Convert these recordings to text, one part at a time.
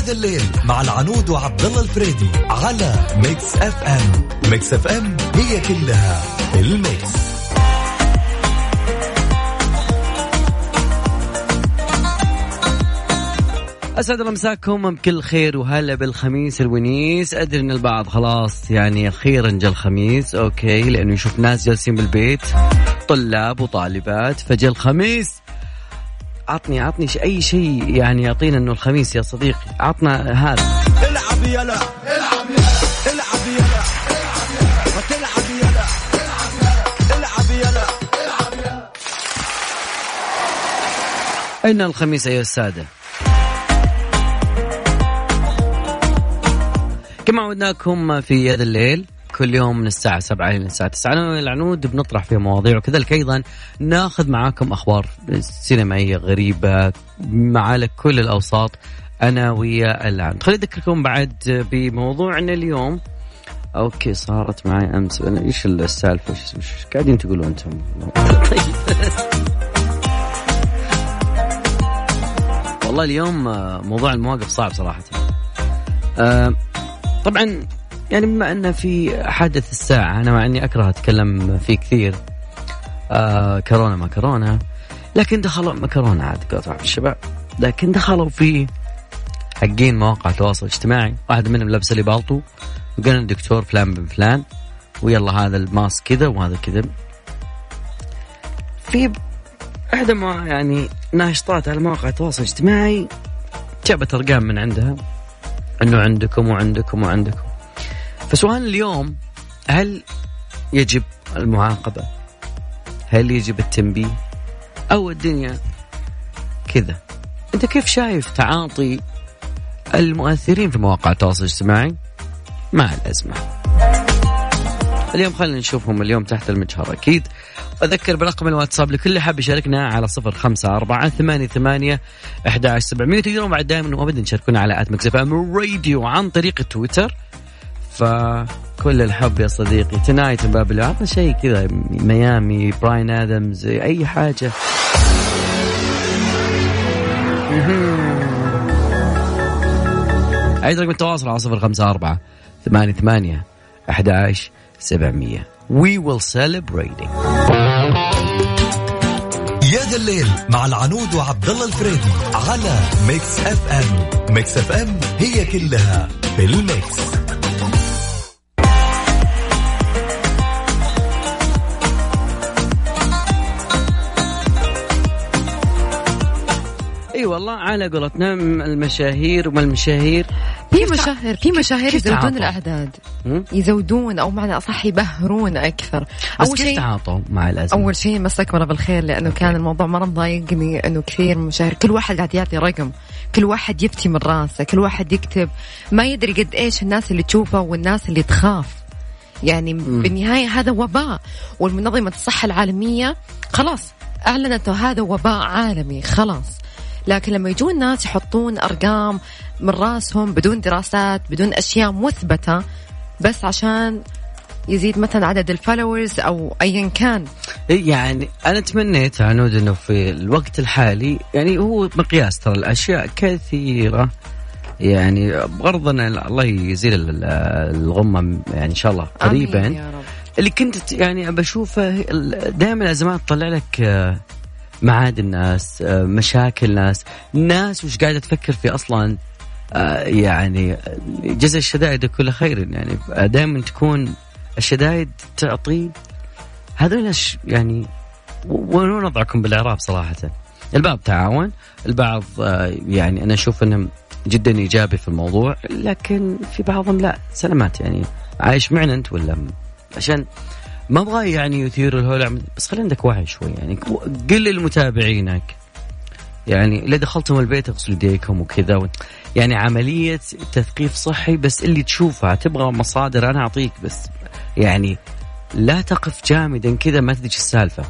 الآن يا ذا الليل مع العنود وعبد الله الفريدي على Mix FM Mix FM هي كلها ال mix. أسعد الله مساكم بكل خير وهلا بالخميس الونيس. أدري إن البعض خلاص يعني أخيرا جا الخميس okay لأنه يشوف ناس جالسين بالبيت طلاب وطالبات فجا الخميس عطني عطني أي شيء يعني يعطينا إنه الخميس يا صديقي. عطنا هذا. العب يلا العب يلا العب يلا ما تلعب يلا العب يلا أين الخميس ايها الساده كما عودناكم في هذا الليل كل يوم من الساعة 7 إلى الساعة 9 أنا والعنود بنطرح فيها مواضيع وكذلك أيضا ناخذ معاكم أخبار سينمائية غريبة على كل الأوساط. أنا ويا العنود. خليني أذكركم بعد بموضوعنا اليوم. أوكي صارت معي أمس. أنا إيش السالفة؟ إيش إيش قاعدين تقولوا أنتم؟ طيب والله اليوم موضوع المواقف صعب صراحة. آه، طبعا يعني بما أن في حدث الساعة أنا مع أني أكره أتكلم فيه كثير. آه كورونا ما كورونا لكن دخلوا ما كورونا عاد قطع الشباب. لكن دخلوا في حقين مواقع التواصل الاجتماعي. واحد منهم لابس لي بالطو وقال الدكتور فلان بن فلان ويلا هذا الماسك كذا وهذا كذا. في احدى ما يعني ناشطات على مواقع التواصل الاجتماعي جابت أرقام من عندها إنه عندكم وعندكم وعندكم. فسؤال اليوم هل يجب المعاقبة؟ هل يجب التنبيه؟ أو الدنيا كذا؟ أنت كيف شايف تعاطي المؤثرين في مواقع التواصل الاجتماعي مع الأزمة؟ اليوم خلينا نشوفهم اليوم تحت المجهر أكيد أذكر برقم الواتساب لكل حاب يشاركنا على صفر خمسة أربعة ثمانية ثمانية أحد عشر سبعمية تقدرون بعد دائما وابدا تشاركونا على at Mix FM Radio عن طريق تويتر فكل الحب يا صديقي. تنايت باب عطنا شيء كذا ميامي براين ادمز أي حاجة. عايز رقم التواصل على صفر خمسة أربعة ثمانية ثمانية أحد سبعمية. We will celebrating يا ذا الليل مع العنود وعبد الله الفريدي على Mix FM Mix FM هي كلها في ال mix. والله على قولتنا م- المشاهير وما المشاهير. في مشاهير في مشاهير يزودون؟ الأعداد؟ يزودون أو معنى أصح يبهرون أكثر. أول شيء تعاطوا مع الأزمة؟ أول شيء الله بالخير لأنه كان الموضوع مرة مضايقني إنه كثير من المشاهير كل واحد قاعد يعطي رقم كل واحد يفتي من راسه كل واحد يكتب. ما يدري قد إيش الناس اللي تشوفه والناس اللي تخاف. يعني بالنهاية هذا وباء والمنظمة الصحة العالمية خلاص اعلنت هذا وباء عالمي خلاص. لكن لما يجون ناس يحطون أرقام من راسهم بدون دراسات بدون أشياء مثبتة بس عشان يزيد مثلا عدد الفولورز أو ايا كان. إيه يعني أنا تمنيت عنود إنه في الوقت الحالي يعني هو مقياس ترى الأشياء كثيرة. يعني بغرض إن الله يزيل ال- الغمة يعني إن شاء الله قريبا. آمين يا رب. اللي كنت يعني بشوفه دائما الازمات تطلع لك آه، معادن الناس آه، مشاكل ناس. ناس وش قاعدة تفكر في أصلا؟ آه، يعني جزء الشدائد كل خير يعني. دائما تكون الشدائد تعطي هذول يعني وين وضعكم بالإعراب صراحة؟ البعض تعاون البعض آه، يعني أنا أشوف إنهم جدا إيجابي في الموضوع لكن في بعضهم لا. سلامات يعني. عايش معنا أنت ولا عشان ما أبغى يعني يثير الهولع بس خلي عندك وعي شوي يعني. قل لمتابعينك يعني إذا دخلتم البيت اغسلوا يديكم وكذا و... يعني عملية تثقيف صحي بس اللي تشوفها تبغى مصادر أنا أعطيك بس يعني لا تقف جامدا كذا ما تدري السالفة.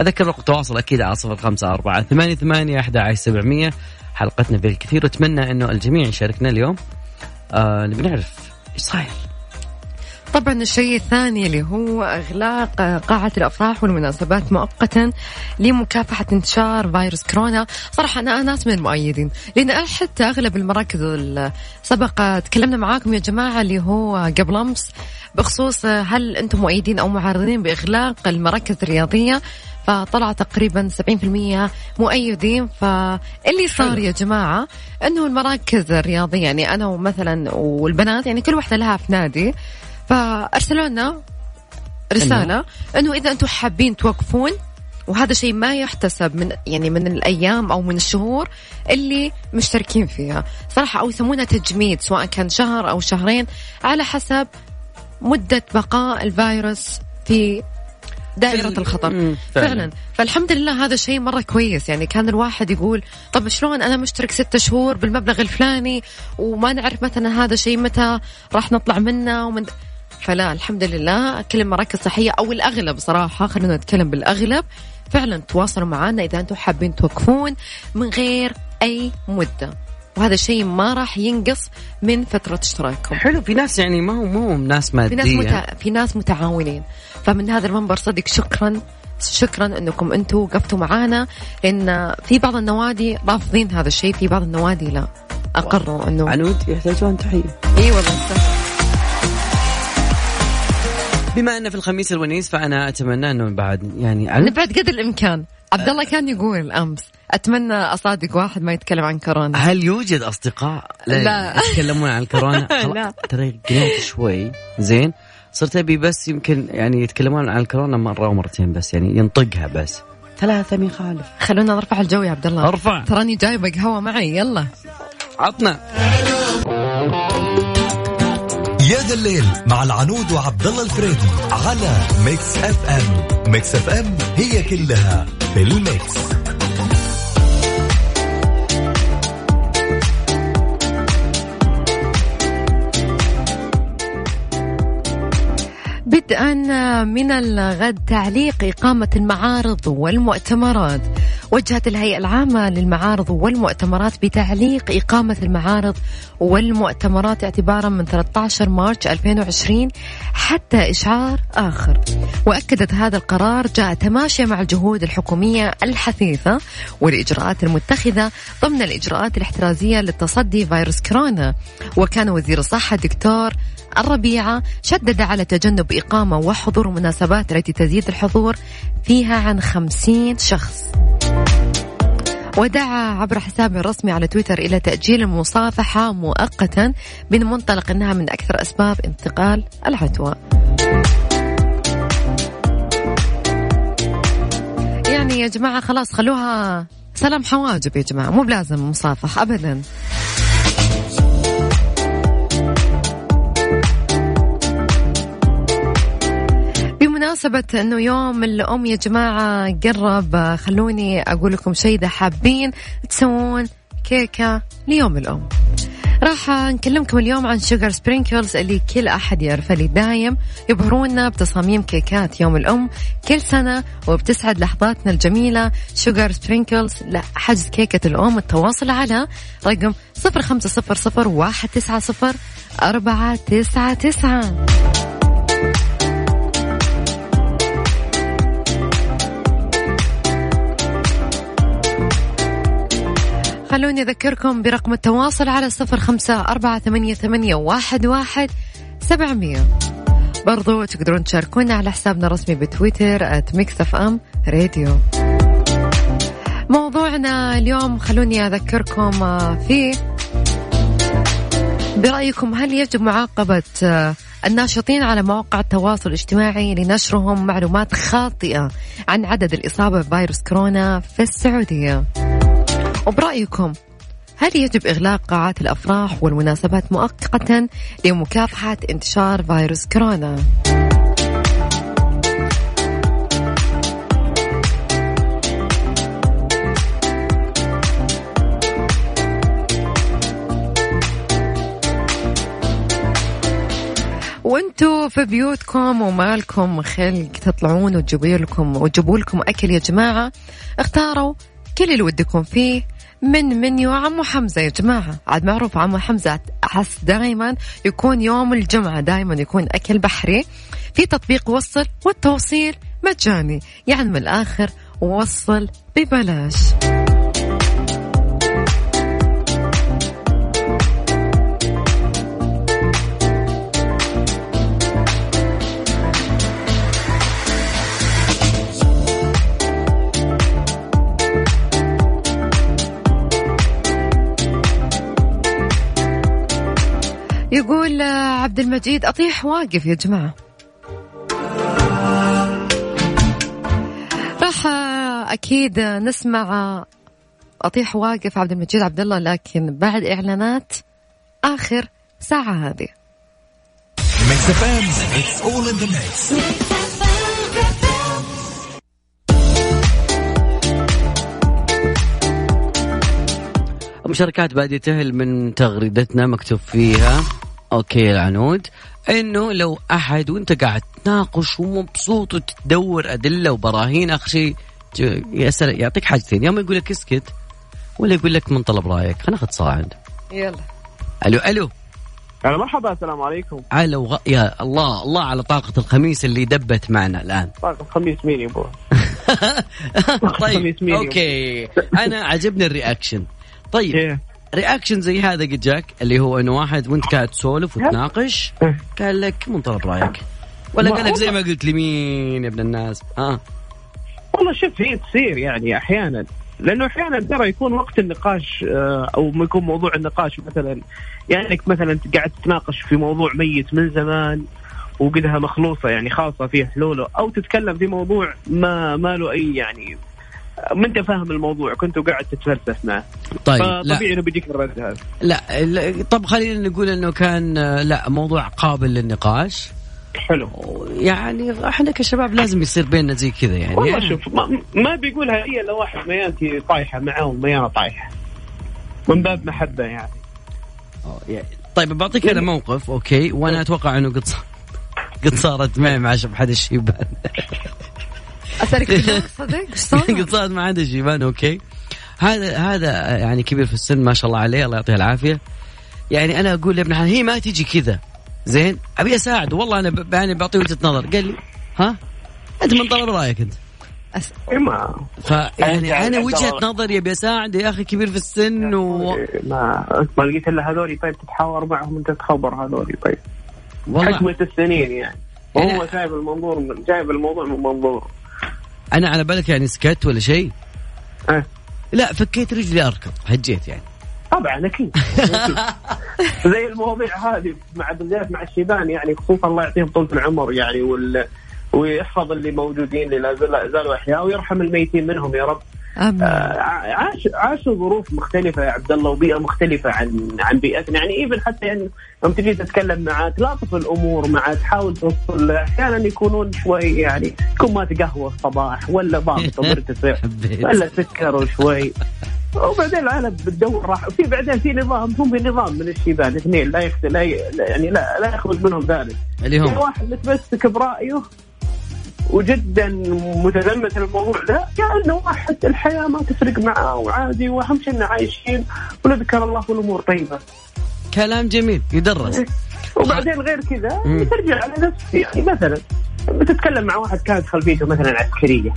أذكر رقم التواصل أكيد على صفر خمسة أربعة ثمانية ثمانية أحد سبعمية. حلقتنا فيها الكثير وأتمنى إنه الجميع يشاركنا اليوم. آه نبي نعرف إيش صاير. طبعا الشيء الثاني اللي هو إغلاق قاعة الأفراح والمناسبات مؤقتا لمكافحة انتشار فيروس كورونا. صراحة أنا ناس من المؤيدين لأن حتى أغلب المراكز ال- سبق تكلمنا معاكم يا جماعة اللي هو قبل أمس بخصوص هل أنتم مؤيدين أو معارضين بإغلاق المراكز الرياضية؟ فطلع تقريبا 70% مؤيدين. فاللي صار يا جماعة إنه المراكز الرياضية يعني أنا مثلا والبنات يعني كل واحدة لها في نادي فارسلوا لنا رسالة انه إذا أنتم حابين توقفون وهذا شيء ما يحتسب من يعني من الأيام أو من الشهور اللي مشتركين فيها صراحة أو يسمونها تجميد سواء كان شهر أو شهرين على حسب مدة بقاء الفيروس في دائرة الخطر. فعلاً. فعلا فالحمد لله هذا شيء مرة كويس يعني كان الواحد يقول طب شلون أنا مشترك ستة شهور بالمبلغ الفلاني وما نعرف مثلا هذا شيء متى راح نطلع منه ومن فلا الحمد لله كل المراكز الصحية أو الأغلب صراحة خلينا نتكلم بالأغلب. فعلا تواصلوا معنا إذا أنتم حابين توقفون من غير أي مدة. وهذا الشيء ما راح ينقص من فترة اشتراككم. حلو في ناس يعني ما هو مو ناس في مادية. ناس متع... في ناس متعاونين. فمن هذا المنبر صدق شكرا شكرا أنكم أنتم وقفتوا معانا لأن في بعض النوادي رافضين هذا الشيء في بعض النوادي لا. أقروا انه عنود يحتاجون تحية. إي والله. بما أن في الخميس الونيس فأنا أتمنى أنه بعد يعني عن نبعد قدر الإمكان. عبد الله كان يقول أمس أتمنى أصادق واحد ما يتكلم عن كورونا. هل يوجد أصدقاء؟ لا. يتكلمون عن الكورونا خلاص، لا. ترى قلت شوي. زين. صرت أبي بس يمكن يعني يتكلمون عن الكورونا مرة ومرتين بس يعني ينطقها بس. ثلاثة ما يخالف خلونا نرفع الجو يا عبد الله. ارفع. تراني جايبه قهوه معي يلا. عطنا. يا ذا الليل مع العنود وعبد الله الفريدي على Mix FM. Mix FM هي كلها في الميكس. بدءا من الغد تعليق إقامة المعارض والمؤتمرات. وجهت الهيئة العامة للمعارض والمؤتمرات بتعليق إقامة المعارض والمؤتمرات اعتبارا من 13 مارس 2020 حتى إشعار آخر. وأكدت هذا القرار جاء تماشيا مع الجهود الحكومية الحثيثة والإجراءات المتخذة ضمن الإجراءات الاحترازية للتصدي فيروس كورونا. وكان وزير الصحة الدكتور الربيعة شدد على تجنب إقامة وحضور مناسبات التي تزيد الحضور فيها عن خمسين شخص. ودعا عبر حسابه الرسمي على تويتر إلى تأجيل المصافحة مؤقتا من منطلق أنها من أكثر أسباب انتقال العدوى. يعني يا جماعة خلاص خلوها سلام حواجب يا جماعة مو بلازم مصافح أبدا. بمناسبة أنه يوم الأم يا جماعة قرب خلوني أقول لكم شيء إذا حابين تسوون كيكة ليوم الأم. راح نكلمكم اليوم عن Sugar Sprinkles اللي كل أحد يعرفه اللي دايم. يبهرونا بتصاميم كيكات يوم الأم كل سنة وبتسعد لحظاتنا الجميلة. Sugar Sprinkles لحجز كيكة الأم التواصل على رقم 0500 190 499 خلوني أذكركم برقم التواصل على صفر خمسة أربعة ثمانية, ثمانية واحد, واحد سبعمية. برضو تقدرون تشاركونا على حسابنا الرسمي بتويتر FM Radio موضوعنا اليوم خلوني أذكركم آه، فيه برأيكم هل يجب معاقبة آه، الناشطين على مواقع التواصل الاجتماعي لنشرهم معلومات خاطئة عن عدد الإصابة بفيروس كورونا في السعودية؟ وبرأيكم هل يجب إغلاق قاعات الأفراح والمناسبات مؤقتا لمكافحة انتشار فيروس كورونا؟ وانتوا في بيوتكم ومالكم خلق تطلعون وتجيبوا لكم وتجيبوا لكم أكل يا جماعة اختاروا كل اللي ودكم فيه من منيو عمو حمزة يا جماعة. عاد معروف عمو حمزة أحس دائما يكون يوم الجمعة دائما يكون أكل بحري في تطبيق وصل والتوصيل مجاني. يعني من الآخر وصل ببلاش. يقول آه، عبد المجيد أطيح واقف يا جماعة. راح آه، أكيد نسمع آه، أطيح واقف عبد المجيد عبد الله لكن بعد إعلانات آخر ساعة هذه. مشاركات بادية تهل من تغريدتنا مكتوب فيها. أوكي العنود إنه لو أحد وأنت قاعد تناقش ومبسوط وتدور أدلة وبراهين اخر شيء يا سلام يعطيك حاجتين يا اما يقول لك اسكت ولا يقول لك من طلب رأيك. خلينا ناخذ صاعد. يلا. ألو ألو. هلا مرحبا السلام عليكم. على وغ... يا الله الله على طاقة الخميس اللي دبت معنا الآن. طاقم خميس مين يبغى طيب okay. أنا عجبني ال reaction. طيب إيه. reaction زي هذا قد جاك اللي هو إنه واحد وأنت قاعد تسولف وتناقش إيه. قال لك من طلب رأيك. ولا قال لك زي ما قلت لي مين يا ابن الناس؟ آه. والله شوف هي تصير يعني أحيانا. لأنه أحيانا ترى يكون وقت النقاش آه، أو ما يكون موضوع النقاش مثلا يعني إنك مثلا قاعد تتناقش في موضوع ميت من زمان وقدها مخلوصة يعني خاصة فيه حلوله أو تتكلم في موضوع ما ما له أي يعني ما انت فاهم الموضوع كنت قاعد تتفلسف معه. طيب لا. فطبيعي إنه بيجيك الرد هذا. لا لا، طب خلينا نقول إنه كان لا موضوع قابل للنقاش. حلو. يعني إحنا كشباب لازم يصير بيننا زي كذا يعني والله يعني. شوف ما, ما بيقولها هي إلا واحد ميانتي طايحة معاه وميانه طايحة. من باب محبة يعني. طيب بعطيك أنا موقف okay وأنا أتوقع إنه قد قد صارت معي مع احد الشيبان. أسألك صدق إيش صار؟ مع احد الشيبان أوكي. هذا هذا يعني كبير في السن ما شاء الله عليه الله يعطيه العافية. يعني أنا أقول لابن حلال هي ما تجي كذا. زين؟ أبي اساعد والله أنا ب- يعني بعطيه وجهة نظر. قال لي ها؟ أنت من طلب رأيك أنت. أس... إيه ما فيعني أنا أنت- وجهة نظري أبي أساعد يا أخي كبير في السن و... ما ما لقيت إلا هذولي طيب تتحاور معهم انت تخبر هذولي طيب. والله. حكمة السنين يعني. وهو أنا- جايب المنظور من جايب الموضوع من منظور. أنا على بالك يعني سكت ولا شيء أه. لا فكيت رجلي أركض هجيت يعني طبعا أكيد زي المواضيع هذه مع بالذات مع الشيبان يعني خصوصا الله يعطيهم طول العمر يعني وال ويحفظ اللي موجودين اللي لا زال- زالوا أحياء ويرحم الميتين منهم يا رب. آه، عاش عاشوا ظروف مختلفة يا عبد الله وبيئة مختلفة عن عن بيئتنا. يعني ايفن حتى يعني يوم تجي تتكلم معاه تلاطف الأمور معاه تحاول توصل. أحيانا يكونون شوي يعني يكون ما تقهوى الصباح ولا ضابط مرتفع ولا سكروا شوي وبعدين العالم بتدور راح في بعدين في نظام هم بنظام من الشيبان اثنين لا يخت... لا ي... يعني لا لا يخرج منهم ذلك. اللي هم. واحد متمسك برأيه وجدا متزمت الموضوع ده كأنه واحد الحياة ما تفرق معاه وعادي وأهم شيء إنه عايشين ونذكر الله والامور طيبة. كلام جميل يدرس. وبعدين غير كذا. ترجع على نفس يعني مثلا بتتكلم مع واحد كانت خلفيته مثلا عسكرية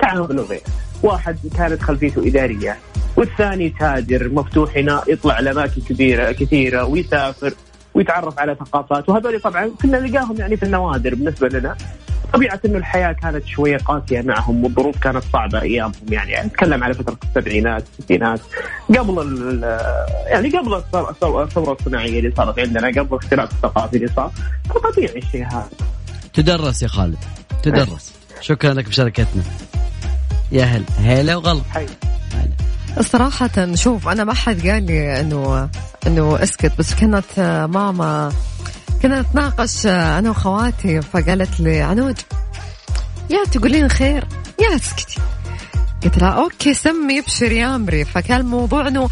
تعامل غير واحد كانت خلفيته إدارية والثاني تاجر مفتوح هنا يطلع لأماكن كبيرة كثيرة ويسافر. ويتعرف على ثقافات. وهذول طبعا كنا نلقاهم يعني في النوادر بالنسبة لنا. طبيعة إنه الحياة كانت شوية قاسية معهم والظروف كانت صعبة أيامهم يعني, يعني نتكلم على فترة السبعينات الستينات. قبل يعني قبل الثورة- الصناعية اللي صارت عندنا قبل الاختلاف الثقافي اللي صار. فطبيعي الشيء هذا. تدرس يا خالد. تدرس. شكرا لك بشاركتنا يا هل هلا وغلا. حي. صراحة شوف أنا ما حد قال لي إنه إنه أسكت بس كانت ماما كنا نتناقش أنا وخواتي فقالت لي عنود يا تقولين خير يا اسكتي قلت لها أوكي سمي ابشر يا أمري فكان الموضوع إنه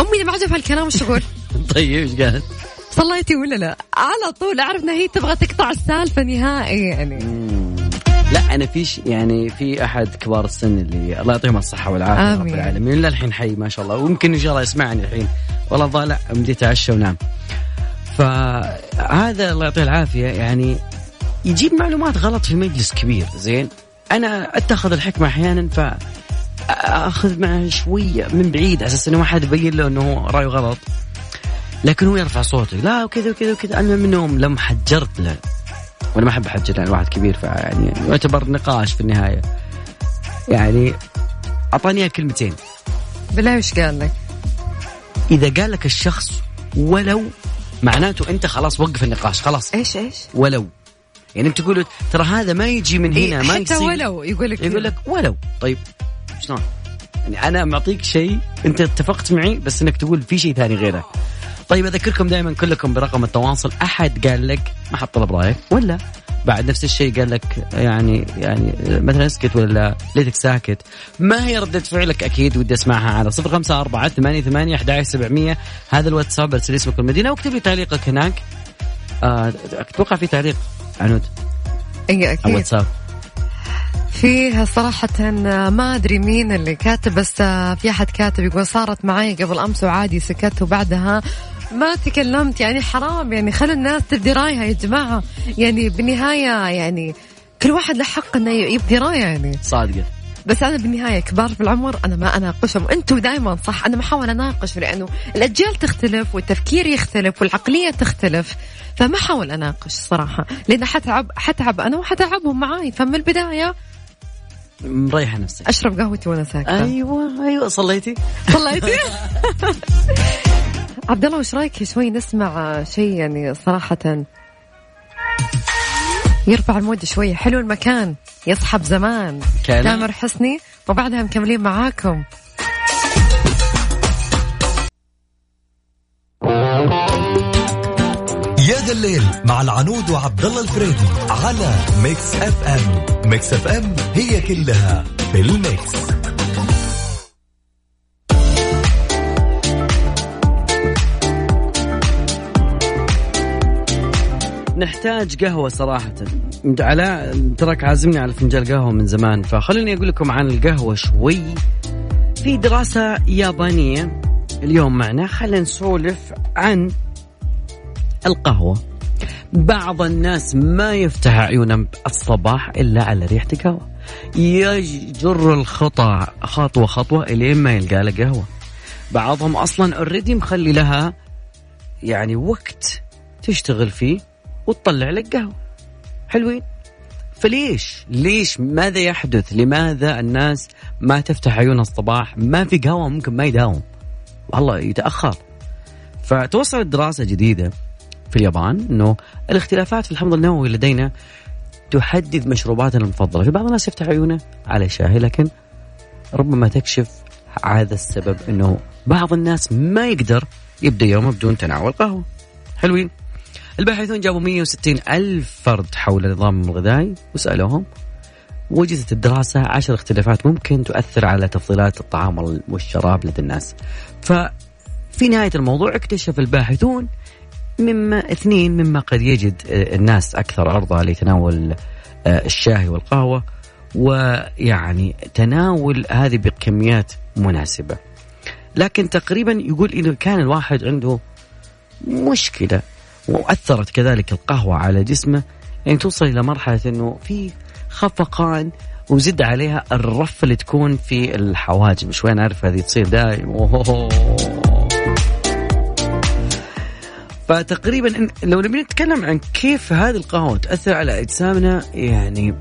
أمي ما عجبها الكلام وش أقول؟ طيب إيش قالت؟ صليتي ولا لا؟ على طول أعرف إنها هي تبغى تقطع السالفة نهائي يعني لا أنا في يعني في أحد كبار السن اللي الله يعطيهم الصحة والعافية رب. العالمين. للحين حي ما شاء الله. ويمكن إن شاء الله يسمعني الحين. والله لا مدي تعشى ونام. فهذا الله يعطيه العافية. يعني يجيب معلومات غلط في مجلس كبير زين؟ أنا أتخذ الحكمة أحيانا ف اخذ معه شوية من بعيد على أساس إنه ما حد يبين له إنه رأيه غلط. لكن هو يرفع صوته. لا وكذا وكذا وكذا. أنا منهم لما حجرت له. وأنا ما أحب احجر يعني واحد كبير فيعني يعتبر نقاش في النهاية يعني أعطاني كلمتين بالله وش قال لك؟ إذا قال لك الشخص ولو معناته أنت خلاص وقف النقاش خلاص إيش إيش؟ ولو يعني أنت تقول ترى هذا ما يجي من هنا إيه ما حتى يصير ولو يقول لك يقول لك ولو طيب شلون؟ يعني أنا معطيك شيء أنت اتفقت معي بس إنك تقول في شيء ثاني غيره. طيب أذكركم دائما كلكم برقم التواصل. أحد قال لك ما حط طلب رأيك ولا بعد نفس الشيء قال لك يعني يعني مثلا اسكت ولا ليتك ساكت. ما هي ردة فعلك؟ أكيد ودي أسمعها على صفر خمسة أربعة ثمانية ثمانية أحد سبعمية. هذا الواتساب ارسل اسمك والمدينة واكتب لي تعليقك هناك. آه، أتوقع في تعليق عنود. إي أكيد. الواتساب. فيه صراحة ما أدري مين اللي كاتب بس في أحد كاتب يقول صارت معي قبل أمس وعادي سكت وبعدها ما تكلمت يعني حرام يعني خلوا الناس تبدي رأيها يا جماعة. يعني بالنهاية يعني كل واحد له حق إنه يبدي رأيه يعني. صادقة. بس أنا بالنهاية كبار في العمر أنا ما أناقشهم. أنتم دائما صح أنا ما احاول أناقش لأنه الأجيال تختلف والتفكير يختلف والعقلية تختلف. فما احاول أناقش صراحة لأن حتعب حتعب أنا وحتعبهم معاي. فمن البداية مريحة نفسك. أشرب قهوتي وأنا ساكتة. أيوه أيوه صليتي. طلعتي عبد الله وش رأيك؟ شوي نسمع شيء يعني صراحة. يرفع المود شوي. حلو المكان. يصحب زمان. تامر حسني وبعدها مكملين معاكم. يا ذا الليل مع العنود وعبد الله الفريدي على Mix FM. Mix FM هي كلها في ال mix. نحتاج قهوة صراحة. انت علاء تراك عازمني على فنجان قهوة من زمان فخليني أقول لكم عن القهوة شوي. في دراسة يابانية اليوم معنا خلينا نسولف عن القهوة. بعض الناس ما يفتح عيونهم الصباح إلا على ريحة القهوة. يجر الخطى خطوة خطوة إلين ما يلقى له قهوة. بعضهم أصلا already مخلي لها يعني وقت تشتغل فيه. وتطلع لك قهوة. حلوين. فليش؟ ليش؟ ماذا يحدث؟ لماذا الناس ما تفتح عيونها الصباح؟ ما في قهوة ممكن ما يداوم. والله يتأخر. فتوصلت دراسة جديدة في اليابان إنه الاختلافات في الحمض النووي لدينا تحدد مشروباتنا المفضلة. في بعض الناس يفتح عيونه على شاهي لكن ربما تكشف هذا السبب إنه بعض الناس ما يقدر يبدأ يومه بدون تناول قهوة. حلوين. الباحثون جابوا 160 ألف فرد حول النظام الغذائي وسألوهم وجدت الدراسة عشر اختلافات ممكن تؤثر على تفضيلات الطعام والشراب لدى الناس. ففي نهاية الموضوع اكتشف الباحثون مما اثنين مما قد يجد الناس أكثر عرضة لتناول آه، الشاي والقهوة ويعني تناول هذه بكميات مناسبة. لكن تقريبا يقول إنه كان الواحد عنده مشكلة وأثرت كذلك القهوة على جسمه يعني توصل إلى مرحلة أنه في خفقان وزد عليها الرفة اللي تكون في الحواجب شوي أنا أعرف هذه تصير أوه. فتقريبا لو نبي نتكلم عن كيف هذه القهوة تأثر على أجسامنا يعني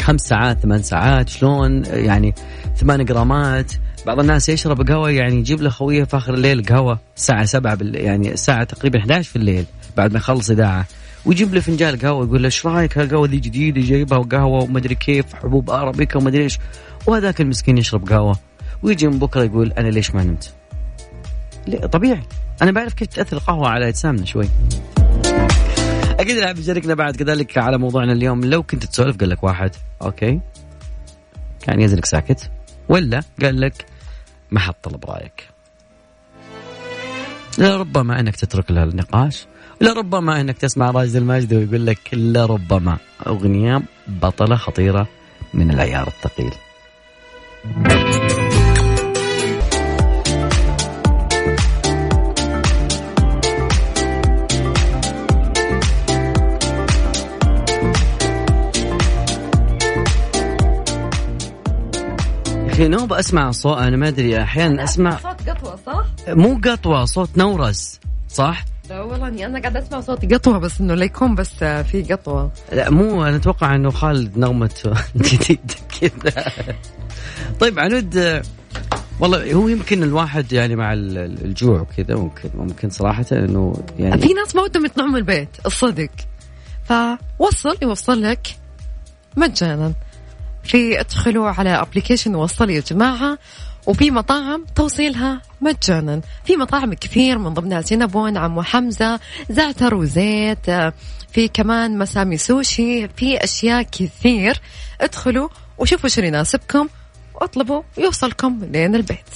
خمس ساعات ثمان ساعات شلون؟ يعني ثمان جرامات. بعض الناس يشرب قهوة يعني يجيب له خوية في آخر الليل قهوة الساعة سبعة بال... يعني الساعة تقريبا 11 في الليل بعد ما يخلص إذاعة. ويجيب له فنجان قهوة يقول له إيش رأيك هالقهوة ذي جديدة جايبها وقهوة ومدري كيف حبوب أرابيكا ومدري إيش. وهذاك المسكين يشرب قهوة. ويجي من بكرة يقول أنا ليش ما نمت؟ طبيعي. أنا بعرف كيف تأثر القهوة على أجسامنا شوي. أكيد راح بيشاركنا بعد كذلك على موضوعنا اليوم لو كنت تسولف قال لك واحد أوكي؟ كان يزنك ساكت. ولا قال لك ما حد طلب رأيك؟ لربما أنك تترك لها النقاش لربما أنك تسمع راشد الماجد ويقول لك لربما أغنية بطلة خطيرة من العيار الثقيل. أخي نوب أسمع صوت أنا ما أدري أحيانا أسمع صوت قطوة صح؟ مو قطوة صوت نورس صح؟ لا والله إني أنا قاعدة أسمع صوت قطوة بس إنه ليكون بس في قطوة لا مو أنا أتوقع إنه خالد نغمة جديد كذا طيب عنود آه، والله هو يمكن الواحد يعني مع ال- ال- الجوع وكذا ممكن ممكن صراحة إنه يعني في ناس ما ودهم يطلعون من البيت الصدق فوصل يوصل لك مجانا في ادخلوا على application وصل يا جماعة. وفي مطاعم توصيلها مجانا. في مطاعم كثير من ضمنها سينابون عمو حمزه زعتر وزيت في كمان مسامي سوشي في أشياء كثير. ادخلوا وشوفوا شو اللي يناسبكم واطلبوا يوصلكم لين البيت.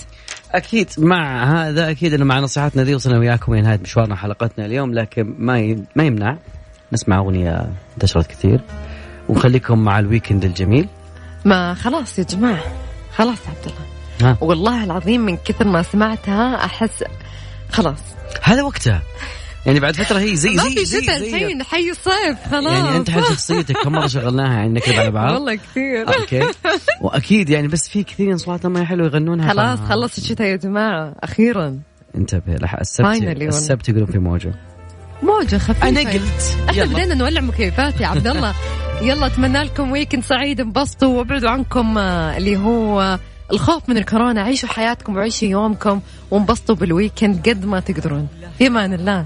أكيد مع هذا أكيد إنه مع نصيحتنا ذي وصلنا وياكم إلى نهايه مشوارنا حلقتنا اليوم لكن ما ما يمنع نسمع اغنيه انتشرت كثير. ونخليكم مع ال weekend الجميل. ما خلاص يا جماعة. خلاص يا عبد الله. ها. والله العظيم من كثر ما سمعتها أحس خلاص. هذا وقتها. يعني بعد فترة هي زي ما زي في زي, شتاء الحين حي الصيف خلاص. يعني أنت حل شخصيتك كم مرة شغلناها يعني نكذب على بعض؟ والله كثير. okay. وأكيد يعني بس في كثير اصواتهم ما هي حلوة يغنونها خلاص ف- خلص الشتاء يا جماعة. أخيرا. انتبه للسبت. السبت يقولون في موجة. موجة خفيفة. أنا قلت إحنا بدينا نولع مكيفات يا عبد الله. يلا أتمنى لكم weekend سعيد انبسطوا وابعدوا عنكم آه، اللي هو الخوف من الكورونا. عيشوا حياتكم وعيشوا يومكم وانبسطوا بال weekend قد ما تقدرون. في أمان الله.